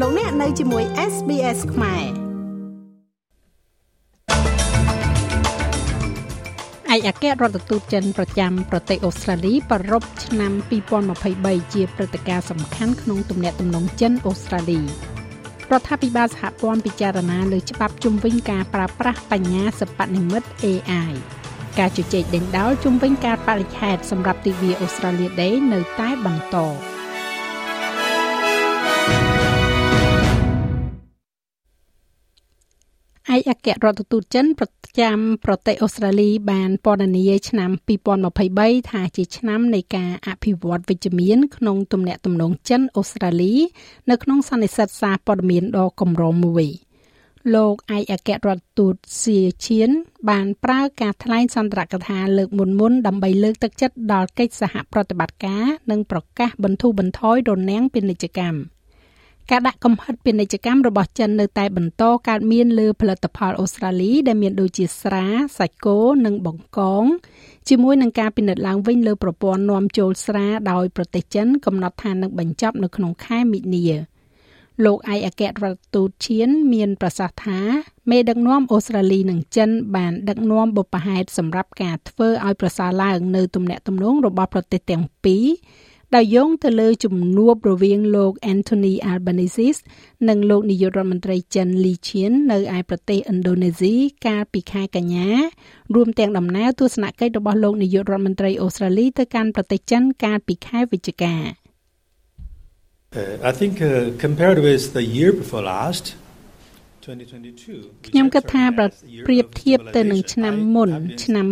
លោកអ្នកនៅជាមួយ SBS ខ្មែរឯកអគ្គរដ្ឋទូតចិនប្រចាំប្រទេសអូស្ត្រាលីប្រពឆ្នាំ2023ជាព្រឹត្តិការណ៍សំខាន់ក្នុងទំនាក់ទំនងចិនអូស្ត្រាលីរដ្ឋាភិបាលសហព័ន្ធពិចារណាលើច្បាប់ជំវិញការប្រើប្រាស់បញ្ញាសិប្បនិម្មិត AI ការជជែកដេញដោលជំវិញការបរិច្ឆេទសម្រាប់ទិវា Australia Day នៅតែបន្ត ឯកអគ្គរដ្ឋទូតចិនប្រចាំប្រទេសអូស្ត្រាលីបានពណ៌នាឆ្នាំ2023ថាជាឆ្នាំនៃការអភិវឌ្ឍវិជ្ជមានក្នុងទំនាក់ទំនងចិនអូស្ត្រាលី នៅក្នុងសន្និសីទសារព័ត៌មានដ៏កម្រមួយ។លោកឯកអគ្គរដ្ឋទូតសៀឈៀនបានប្រើការថ្លែងសន្ទរកថាលើកមុនមុនដើម្បីលើកទឹកចិត្តដល់កិច្ចសហប្រតិបត្តិការ និងប្រកាសបន្ធូរបន្ថយរនាំងពាណិជ្ជកម្ម ការដាក់កំហិតពាណិជ្ជកម្មរបស់ចិននៅតែបន្តកើតមានលើផលិតផលអូស្ត្រាលីដែលមានដូចជាស្រាសាច់គោនិងបង្កងជាមួយនឹងការពិនិត្យឡើងវិញលើប្រព័ន្ធនាំចូលស្រាដោយប្រទេសចិនកំណត់ថានឹងបញ្ចប់នៅក្នុងខែមិនិនាលោកឯកអគ្គរដ្ឋទូតឈៀនមានប្រសាសន៍ថាមេដឹកនាំអូស្ត្រាលីនិងចិនបានដឹកនាំបុព្វហេតុសម្រាប់ការធ្វើឲ្យប្រសើរឡើងនៅទំនាក់ទំនងរបស់ប្រទេសទាំងពីរ ដោយយោងទៅលើជំនួបរវាងលោក Anthony Albanese និងលោកនាយករដ្ឋមន្ត្រីចិន Li Qian នៅឯប្រទេសឥណ្ឌូនេស៊ីកាលពីខែកញ្ញារួមទាំងដំណើរទស្សនកិច្ចរបស់លោកនាយករដ្ឋមន្ត្រីអូស្ត្រាលីទៅកាន់ប្រទេសចិនកាលពីខែវិច្ឆិកា Uh, I think uh, compared with the year before last ខ្ញុំគិតថាប្រប្រៀបធៀបទៅនឹងឆ្នាំមុន ឆ្នាំ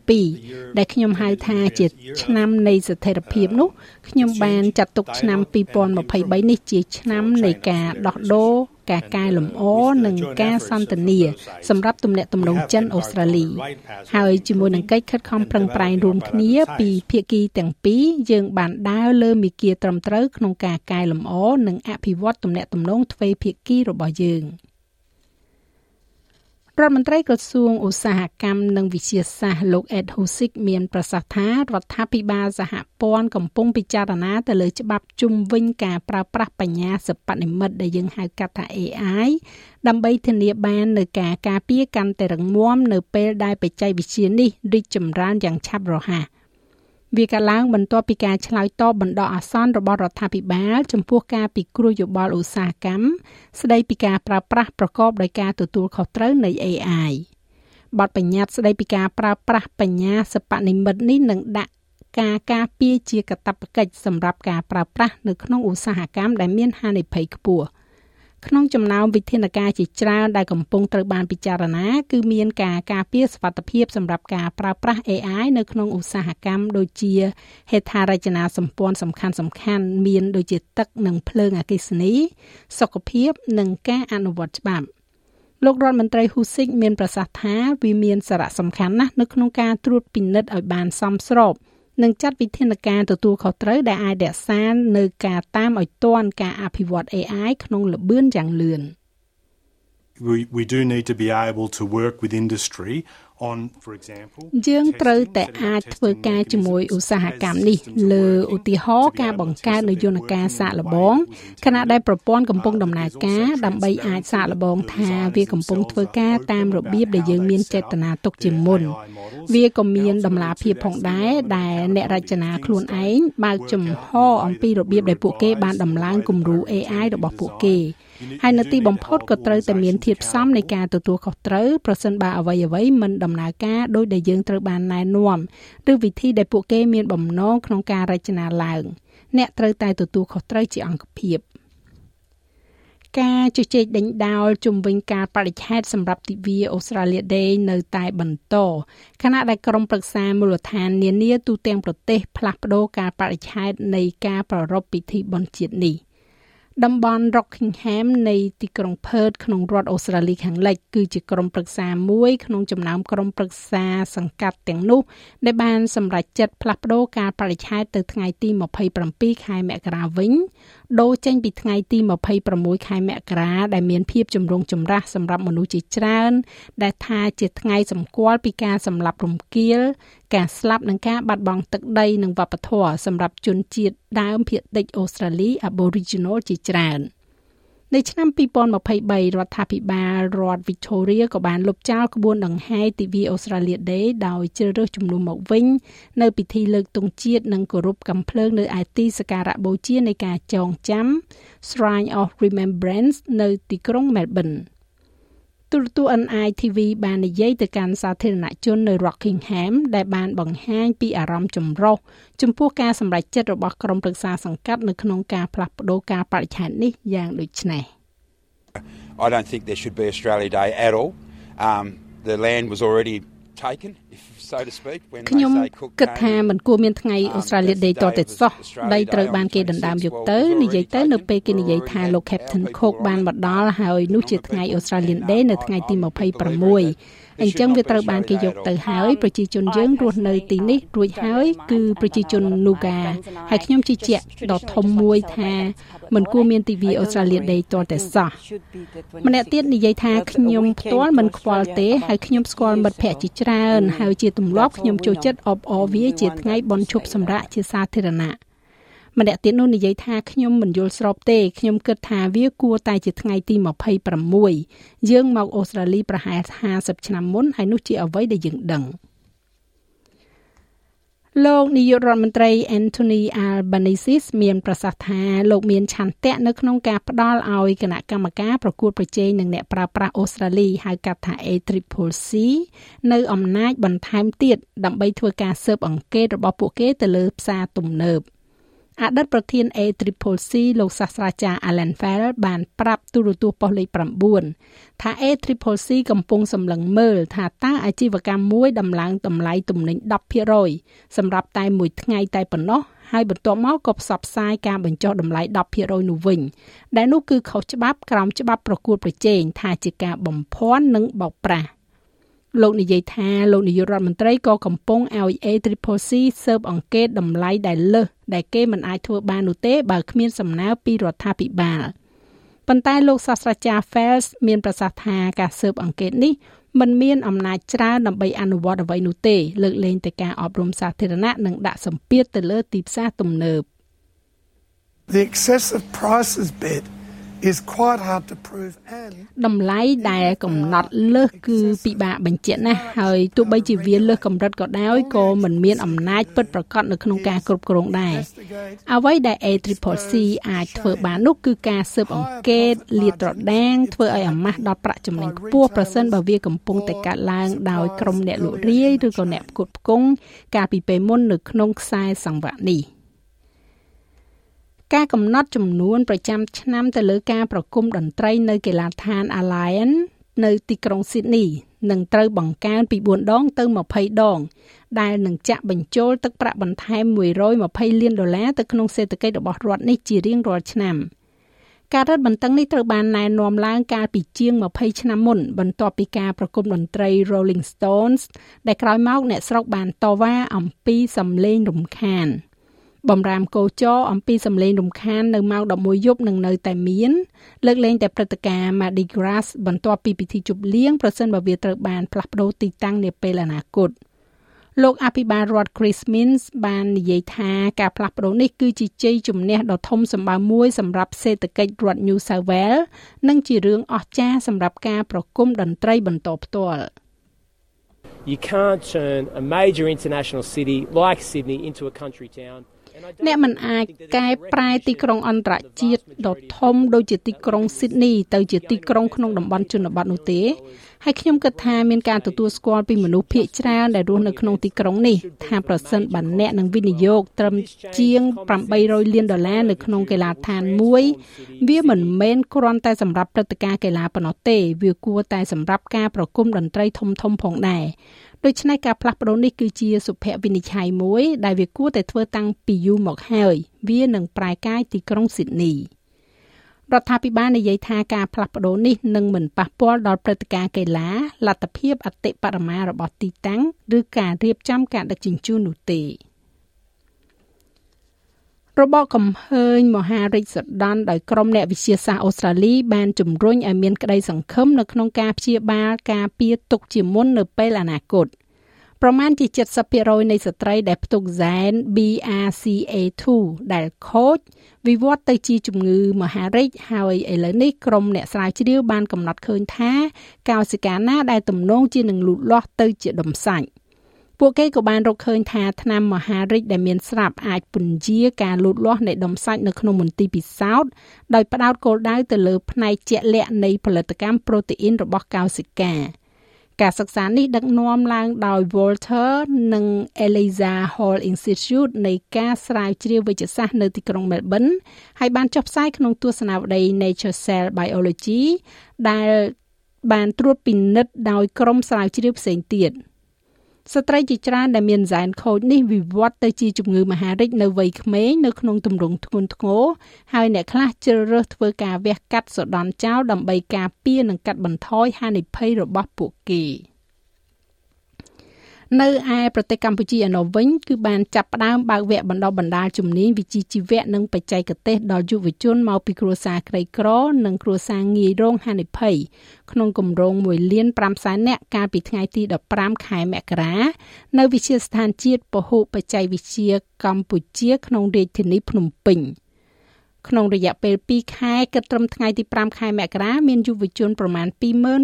2022ដែលខ្ញុំហៅថាជាឆ្នាំនៃស្ថិរភាពនោះខ្ញុំបានចាត់ទុកឆ្នាំ2023នេះជាឆ្នាំនៃការដោះដូរការកែលម្អនិងការសន្ទនាសម្រាប់ទំនាក់ទំនងចិនអូស្ត្រាលី ហើយជាមួយនឹងកិច្ចខិតខំប្រឹងប្រែងរួមគ្នា ពីភាគីទាំងពីរយើងបានដើរលើមាគ៌ាត្រឹមត្រូវក្នុងការកែលម្អនិងអភិវឌ្ឍទំនាក់ទំនងទ្វេភាគីរបស់យើង។ រដ្ឋមន្ត្រីក្រសួងឧស្សាហកម្មនិងវិទ្យាសាស្ត្រលោក Ed Husick មានប្រសាសន៍ថារដ្ឋាភិបាលសហព័ន្ធកំពុងពិចារណាទៅលើច្បាប់ជំវិញការប្រើប្រាស់បញ្ញាសិប្បនិម្មិតដែលយើងហៅកាត់ថា AI ដើម្បីធានាបាននូវការការពារកាន់តែរឹងមាំនៅពេលដែលបច្ចេកវិទ្យានេះរីកចម្រើនយ៉ាងឆាប់រហ័ស។ វាកើតឡើងបន្ទាប់ពីការឆ្លើយតបបណ្ដោះអាសន្នរបស់រដ្ឋាភិបាលចំពោះការពិគ្រោះយោបល់ឧស្សាហកម្មស្ដីពីការប្រើប្រាស់ប្រកបដោយការទទួលខុសត្រូវនៃ AI បទបញ្ញត្តិស្ដីពីការប្រើប្រាស់បញ្ញាសិប្បនិម្មិតនេះនឹងដាក់ការការពារជាកាតព្វកិច្ចសម្រាប់ការប្រើប្រាស់នៅក្នុងឧស្សាហកម្មដែលមានហានិភ័យខ្ពស់។ ក្នុងចំណោមវិធានការជាច្រើនដែលកំពុងត្រូវបានពិចារណា គឺមានការការពារសុវត្ថិភាពសម្រាប់ការប្រើប្រាស់ AI នៅក្នុងឧស្សាហកម្មដូចជាហេដ្ឋារចនាសម្ព័ន្ធសំខាន់សំខាន់មានដូចជាទឹកនិងភ្លើងអគ្គិសនី សុខភាពនិងការអនុវត្តច្បាប់លោករដ្ឋមន្ត្រីហ៊ូស៊ីកមានប្រសាសន៍ថាវាមានសារៈសំខាន់ណាស់នៅក្នុងការត្រួតពិនិត្យឲ្យបានសមស្រប និងចាត់វិធានការទទួលខុសត្រូវដែលអាចរក្សានៅការតាមឲ្យទាន់ការអភិវឌ្ឍ AI ក្នុងល្បឿនយ៉ាងលឿន We we do need to be able to work with industry យើងត្រូវតែអាចធ្វើការជាមួយឧស្សាហកម្មនេះ លើឧទាហរណ៍ការបង្កើតនូវយន្តការសាកល្បងខណៈដែលប្រព័ន្ធកំពុងដំណើរការដើម្បីអាចសាកល្បងថាវាកំពុងធ្វើការតាមរបៀបដែលយើងមានចេតនាទុកជាមុន វាក៏មានដំណាភាពផងដែរដែលអ្នករចនាខ្លួនឯងបើកចំហអំពីរបៀបដែលពួកគេបានដំឡើងគំរូ AI របស់ពួកគេ ហើយនៅទីបំផុតក៏ត្រូវតែមានធាតុផ្សំនៃការទទួលខុសត្រូវប្រសិនបើអ្វីអ្វីមិនដំណើរការដោយដែលយើងត្រូវបានណែនាំឬវិធីដែលពួកគេមានបំណងក្នុងការរចនាឡើងអ្នកត្រូវតែទទួលខុសត្រូវជាអង្គភាពការជជែកដេញដោលជំវិញការបរិច្ឆេទសម្រាប់ទិវា Australia Day នៅតែបន្តខណៈដែលក្រុមប្រឹក្សាមូលដ្ឋាននានាទូទាំងប្រទេសផ្លាស់ប្តូរការបរិច្ឆេទនៃការប្រារព្ធពិធីបុណ្យជាតិនេះ។ តំបន់ Rockingham នៃទីក្រុង Perth ក្នុងរដ្ឋអូស្ត្រាលីខាងលិចគឺជាក្រុមប្រឹក្សាមួយក្នុងចំណោមក្រុមប្រឹក្សាសង្កាត់ទាំងនោះដែលបានសម្រេចចិត្តផ្លាស់ប្តូរការបរិច្ឆេទទៅថ្ងៃទី27ខែមករាវិញដូរចេញពីថ្ងៃទី26ខែមករាដែលមានភាពចម្រូងចម្រាសសម្រាប់មនុស្សជាច្រើន ដែលថាជាថ្ងៃសម្គាល់ពីការសម្លាប់រំគាលការស្លាប់និងការបាត់បង់ទឹកដីនិងវប្បធម៌សម្រាប់ជនជាតិដើមភាគតិចអូស្ត្រាលី Aboriginal ជាច្រើន។នៅឆ្នាំ2023រដ្ឋាភិបាលរដ្ឋ Victoria ក៏បានលុបចោលក្បួនដង្ហែទិវា Australia Day ដោយជ្រើសរើសជំនុំមកវិញនៅពិធីលើកទង់ជាតិនិងគោរពកំភ្លើងនៅឯទីសក្ការៈបូជានៃការចងចាំ Shrine of Remembrance នៅទីក្រុង Melbourne ទូរទស្សន៍ NITV បាននិយាយទៅកាន់សាធារណជននៅ Rockingham ដែលបានបង្ហាញពីអារម្មណ៍ចម្រុះចំពោះការសម្រេចចិត្តរបស់ក្រុមប្រឹក្សាសង្កាត់នៅក្នុងការផ្លាស់ប្តូរការបរិច្ឆេទនេះយ៉ាងដូចនេះ I don't think there should be Australia Day at all. Um, the land was already taken, if so to speak, when ខ្ញុំ they say Cook គិតថា came in. មិនគួរមានថ្ងៃ Australia Day តទៅសោះដីត្រូវបានគេដណ្ដើមយកទៅនិយាយទៅនៅពេលគេនិយាយថាលោក Captain Cook បានមកដល់ហើយនោះជាថ្ងៃ Australian Day នៅថ្ងៃទី26 អញ្ចឹងវាត្រូវបានគេយកទៅហើយប្រជាជនយើងរស់នៅទីនេះរួចហើយគឺប្រជាជន Nuga ហើយខ្ញុំជឿជាក់ដ៏ធំមួយថាមិនគួរមានទិវា Australia Day តតែសោះម្នាក់ទៀតនិយាយថាខ្ញុំផ្ទាល់មិនខ្វល់ទេហើយខ្ញុំស្គាល់មិត្តភ័ក្តិជាច្រើនហើយជាទម្លាប់ខ្ញុំចូលចិត្តអបអរវាជាថ្ងៃបុណ្យឈប់សម្រាកជាសាធារណៈ ម្នាក់ទៀតនោះនិយាយថាខ្ញុំមិនយល់ស្របទេខ្ញុំគិតថាវាគួរតែជាថ្ងៃទី26យើងមកអូស្ត្រាលីប្រហែល50ឆ្នាំមុនហើយនោះជាអ្វីដែលយើងដឹងលោកនាយករដ្ឋមន្ត្រី Anthony Albanese មានប្រសាសន៍ថាលោកមានឆន្ទៈនៅក្នុងការផ្ដល់ឲ្យគណៈកម្មការប្រកួតប្រជែងនឹងអ្នកប្រើប្រាស់អូស្ត្រាលីហៅកាត់ថា ACCC នៅអំណាចបន្ថែមទៀតដើម្បីធ្វើការស៊ើបអង្កេតរបស់ពួកគេទៅលើផ្សារទំនើប។ អតីតប្រធាន ACCC លោកសាស្ត្រាចារ្យ Alan Fell បានប្រាប់ទូរទស្សន៍ប៉ុស្តិ៍លេខ9ថា ACCC កំពុងសម្លឹងមើលថាតើអាជីវកម្មមួយដំឡើងតម្លៃទំនិញ10%សម្រាប់តែមួយថ្ងៃតែប៉ុណ្ណោះហើយបន្ទាប់មកក៏ផ្សព្វផ្សាយការបញ្ចុះតម្លៃ10%នោះវិញដែលនោះគឺខុសច្បាប់ក្រោមច្បាប់ប្រកួតប្រជែងថាជាការបំភាន់និងបោកប្រាស់ លោកនិយាយថាលោកនាយករដ្ឋមន្ត្រីក៏កំពុងឲ្យ ACCC ស៊ើបអង្កេតតម្លៃដែលលើសដែលគេមិនអាចធ្វើបាននោះទេបើគ្មានសំណើពីរដ្ឋាភិបាលប៉ុន្តែលោកសាស្ត្រាចារ្យ Fels មានប្រសាសន៍ថាការស៊ើបអង្កេតនេះមិនមានអំណាចច្រើនដើម្បីអនុវត្តអ្វីនោះទេ លើកលែងតែការអប់រំសាធារណៈនិងដាក់សម្ពាធទៅលើទីផ្សារទំនើប The excessive prices bid is quite hard to prove and តម្លៃដែលកំណត់លើសគឺពិបាកបញ្ជាក់ណាស់ហើយទោះបីជាវាលើសកម្រិតក៏ដោយក៏មិនមានអំណាចពិតប្រាកដនៅក្នុងការគ្រប់គ្រងដែរអ្វីដែល ACCC អាចធ្វើបាននោះគឺការស៊ើបអង្កេតលាតត្រដាងធ្វើឲ្យអាម៉ាស់ដល់ប្រាក់ចំណេញខ្ពស់ប្រសិនបើវាកំពុងតែកាត់ឡើងដោយក្រុមអ្នកលក់រាយឬក៏អ្នកផ្គត់ផ្គង់កាលពីពេលមុននៅក្នុងខ្សែសង្វាក់នេះ។ ការកំណត់ចំនួនប្រចាំឆ្នាំទៅលើការប្រគំតន្ត្រីនៅកីឡាដ្ឋាន Alliance នៅទីក្រុង Sydney នឹងត្រូវបង្កើនពី4ដងទៅ20ដង ដែលនឹងចាក់បញ្ចូលទឹកប្រាក់បន្ថែម120លានដុល្លារទៅក្នុងសេដ្ឋកិច្ចរបស់រដ្ឋនេះជារៀងរាល់ឆ្នាំការរឹតបន្តឹងនេះត្រូវបានណែនាំឡើងកាលពីជាង20ឆ្នាំមុនបន្ទាប់ពីការប្រគំតន្ត្រី Rolling Stones ដែលក្រោយមកអ្នកស្រុកបានតវ៉ាអំពីសម្លេងរំខាន។ បំរាមកោចរអំពីសម្លេងរំខាននៅម៉ោង11យប់នឹងនៅតែមាន លើកលែងតែព្រឹត្តិការណ៍ Mardi Gras បន្ទាប់ពីពិធីជប់លៀងប្រសិនបើវាត្រូវបានផ្លាស់ប្ដូរទីតាំងនាពេលអនាគតលោកអភិបាលរដ្ឋ Chris Minns បាននិយាយថាការផ្លាស់ប្ដូរនេះគឺជាជ័យជំនះដ៏ធំសម្បើមមួយសម្រាប់សេដ្ឋកិច្ចរដ្ឋ New South Wales និងជារឿងអស្ចារ្យសម្រាប់ការប្រគំតន្ត្រីបន្តផ្ទាល់ You can't turn a major international city like Sydney into a country town អ្នកមិនអាចកែប្រែទីក្រុងអន្តរជាតិដ៏ធំដូចជាទីក្រុងស៊ីដនីទៅជាទីក្រុងក្នុងតំបន់ជនបទនោះទេហើយខ្ញុំគិតថាមានការទទួលស្គាល់ពីមនុស្សភាគច្រើនដែលរស់នៅក្នុងទីក្រុងនេះថាប្រសិនបើអ្នកនឹងវិនិយោគត្រឹមជាង800លានដុល្លារនៅក្នុងកីឡាដ្ឋានមួយ វាមិនមែនគ្រាន់តែសម្រាប់ព្រឹត្តិការណ៍កីឡាប៉ុណ្ណោះទេ វាគួរតែសម្រាប់ការប្រគំតន្ត្រីធំធំផងដែរ ដូច្នេះការផ្លាស់ប្ដូរនេះគឺជាសុភវិនិច្ឆ័យមួយដែលវាគួរតែធ្វើតាំងពីយូរមកហើយ វានឹងប្រែកាយទីក្រុងស៊ីដនីរដ្ឋាភិបាលនិយាយថាការផ្លាស់ប្ដូរនេះនឹងមិនប៉ះពាល់ដល់ព្រឹត្តិការណ៍កីឡាលទ្ធភាពអតិបរមារបស់ទីតាំង ឬការរៀបចំការដឹកជញ្ជូននោះទេ របបកំហើញមហារាជសដន់ដោយក្រុមអ្នកវិទ្យាសាស្ត្រអូស្ត្រាលីបានជំរុញឲ្យមានក្តីសង្ឃឹមនៅក្នុងការព្យាបាលការពារទុកជាមុននៅពេលអនាគតប្រមាណជា70%នៃស្ត្រីដែលផ្ទុកហ្សែន BRCA2 ដែលខូចវិវត្តទៅជាជំងឺមហារីកហើយឥឡូវនេះក្រុមអ្នកស្រាវជ្រាវបានកំណត់ឃើញថាកោសិកាណាដែលទំនងជានឹងលូតលាស់ទៅជាដុំសាច់ ពួកគេក៏បានរកឃើញថាថ្នាំមហារីកដែលមានស្រាប់អាចពន្យាការលូតលាស់នៃដុំសាច់នៅក្នុងមន្ទីរពិសោធន៍ដោយផ្ដោតគោលដៅទៅលើផ្នែកជាក់លាក់នៃផលិតកម្មប្រូតេអ៊ីនរបស់កោសិកាការសិក្សានេះដឹកនាំឡើងដោយ Walter និង Eliza Hall Institute នៃការស្រាវជ្រាវវិទ្យាសាស្ត្រនៅទីក្រុង Melbourne ហើយបានចុះផ្សាយក្នុងទស្សនាវដ្តី Nature Cell Biology ដែលបានត្រួតពិនិត្យដោយក្រុមស្រាវជ្រាវផ្សេងទៀត។ ស្ត្រីជាច្រើនដែលមានហ្សែនខូចនេះវិវត្តទៅជាជំងឺមហារីកនៅវ័យក្មេងនៅក្នុងទម្រង់ធ្ងន់ធ្ងរហើយអ្នកខ្លះជ្រើសរើសធ្វើការវះកាត់សដន់ចោលដើម្បីការពារនិងកាត់បន្ថយហានិភ័យរបស់ពួកគេ។ នៅឯប្រទេសកម្ពុជាឯណោះវិញគឺបានចាប់ផ្ដើមបើកវគ្គបណ្ដុះបណ្ដាលជំនាញវិជ្ជាជីវៈនិងបច្ចេកទេសដល់យុវជនមកពីគ្រួសារក្រីក្រ និងគ្រួសារងាយរងហានិភ័យក្នុងគម្រោង1លាន5សែននាក់កាលពីថ្ងៃទី15ខែមករានៅវិទ្យាស្ថានជាតិពហុបច្ចេកវិទ្យាកម្ពុជាក្នុងរាជធានីភ្នំពេញ។ ក្នុងរយៈពេល2ខែគិតត្រឹមថ្ងៃទី5ខែមករាមានយុវជនប្រមាណ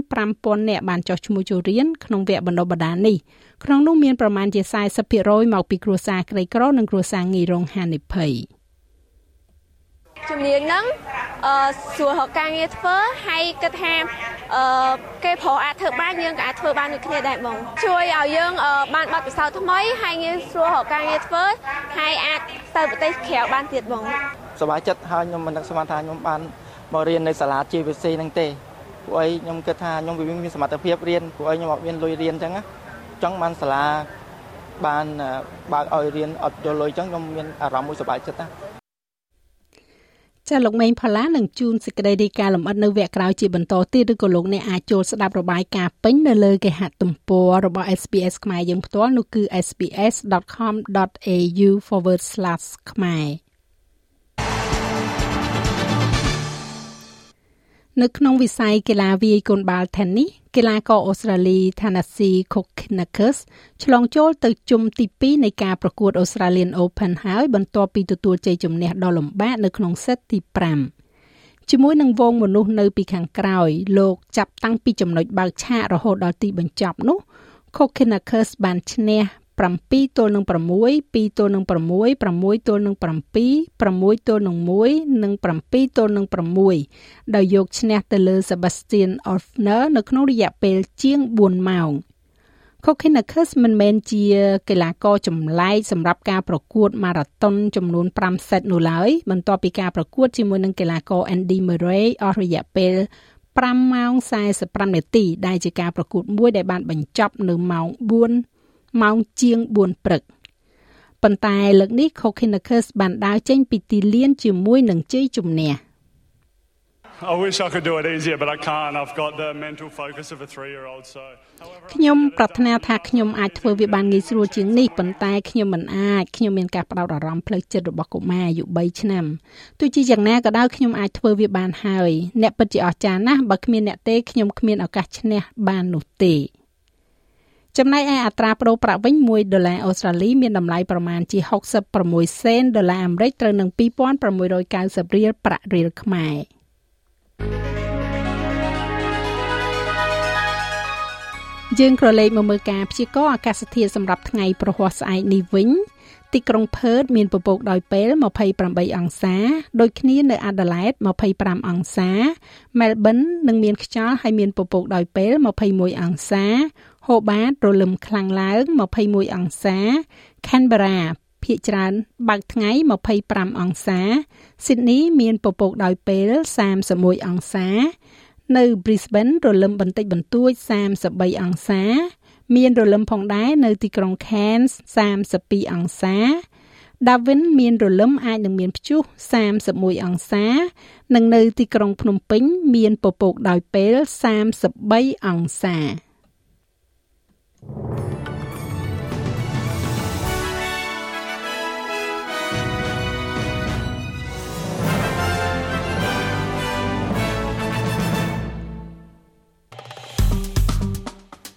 25,000នាក់បានចុះឈ្មោះចូលរៀនក្នុងវគ្គបណ្ដុះបណ្ដាលនេះក្នុងនោះមានប្រមាណជា40%មកពីគ្រួសារក្រីក្រនិងគ្រួសារងាយរងហានិភ័យ ជំនាញហ្នឹងអឺស្រួលរកការងារធ្វើហើយគិតថាអឺគេប្រុសអាចធ្វើបានយើងក៏អាចធ្វើបានដូចគ្នាដែរបងជួយឲ្យយើងបានបទពិសោធន៍ថ្មីហើយងាយស្រួលរកការងារធ្វើហើយអាចទៅប្រទេសក្រៅបានទៀតបងសប្បាយចិត្តហើយខ្ញុំមិននឹកស្មានថាខ្ញុំបានមករៀននៅសាលា JVC ហ្នឹងទេព្រោះអីខ្ញុំគិតថាខ្ញុំវាមានសមត្ថភាពរៀនព្រោះអីខ្ញុំអត់មានលុយរៀនអញ្ចឹងណាចង់បានសាលាបានបើកឲ្យរៀនអត់យកលុយអញ្ចឹងខ្ញុំមានអារម្មណ៍មួយសប្បាយចិត្តណា ចាលោកមេងផល្លានឹងជួនសេចក្តីរាយការណ៍លម្អិតនៅវគ្គក្រោយជាបន្តទៀតឬក៏លោកអ្នកអាចចូលស្ដាប់របាយការណ៍ពេញនៅលើគេហទំព័ររបស់ SPS ខ្មែរយើងផ្ទាល់នោះគឺ sps.com.au/ ខ្មែរ នៅក្នុងវិស័យកីឡាវាយកូនបាល់ Tennis កីឡាករអូស្ត្រាលី Thanasi Kokkinakis ឆ្លងចូលទៅជុំទី2នៃការប្រកួត Australian Open ហើយបន្ទាប់ពីទទួលជ័យជំនះដ៏លំបាកនៅក្នុងសេតទី5ជាមួយនឹងវងមនុស្សនៅពីខាងក្រោយលោកចាប់តាំងពីចំណុចបើកឆាករហូតដល់ទីបញ្ចប់នោះ Kokkinakis បានឈ្នះ 7ទល់នឹង6 2ទល់នឹង6 6ទល់នឹង7 6ទល់នឹង1និង7ទល់នឹង6ដោយយកឈ្នះទៅលើ Sebastian Orfner នៅក្នុងរយៈពេលជាង4ម៉ោង Kokinakis មិនមែនជាកីឡាករចម្លែកសម្រាប់ការប្រកួតម៉ារ៉ាតុនចំនួន5សេតនោះឡើយបន្ទាប់ពីការប្រកួតជាមួយនឹងកីឡាករ Andy Murray អស់រយៈពេល5ម៉ោង45នាទីដែលជាការប្រកួតមួយដែលបានបញ្ចប់នៅម៉ោង4 ម៉ោងជាង4ព្រឹកប៉ុន្តែលើកនេះ Kokinakis បានដើរចេញពីទីលានជាមួយនឹងជ័យជំនះ I wish I could do it easier but I can't. I've got the mental focus of a 3-year-old so ខ្ញុំប្រាថ្នាថាខ្ញុំអាចធ្វើវាបានងាយស្រួលជាងនេះប៉ុន្តែខ្ញុំមិនអាចខ្ញុំមានការផ្ដោតអារម្មណ៍ផ្លូវចិត្តរបស់កុមារអាយុ3ឆ្នាំទោះជាយ៉ាងណាក៏ដោយខ្ញុំអាចធ្វើវាបានហើយអ្នកពិតជាអស្ចារ្យណាស់បើគ្មានអ្នកទេខ្ញុំគ្មានឱកាសឈ្នះបាននោះទេ ចំណែកឯអត្រាប្តូរប្រាក់វិញ1ដុល្លារអូស្ត្រាលីមានតម្លៃប្រមាណជា66សេនដុល្លារអាមេរិកត្រូវនឹង2690រៀលប្រាក់រៀលខ្មែរយើងក្រឡេកមកមើលការព្យាករណ៍អាកាសធាតុសម្រាប់ថ្ងៃប្រហ័សស្អែកនេះវិញទីក្រុងផឺតមានពពកដោយពេល28អង្សាដូចគ្នានៅអាដាលេដ25អង្សាមែលប៊ននឹងមានខ្យល់ហើយមានពពកដោយពេល21អង្សា ហូបាតរលឹមខ្លាំងឡើង21អង្សា Canberra ភាគច្រើនបើកថ្ងៃ25អង្សា Sydney មានពពកដោយពេល31អង្សា នៅ Brisbane រលឹមបន្តិចបន្តួច33អង្សា មានរលឹមផងដែរនៅទីក្រុង Cairns 32អង្សា Darwin មានរលឹមអាចនឹងមានព្យុះ31អង្សា និងនៅទីក្រុងភ្នំពេញ មានពពកដោយពេល33អង្សា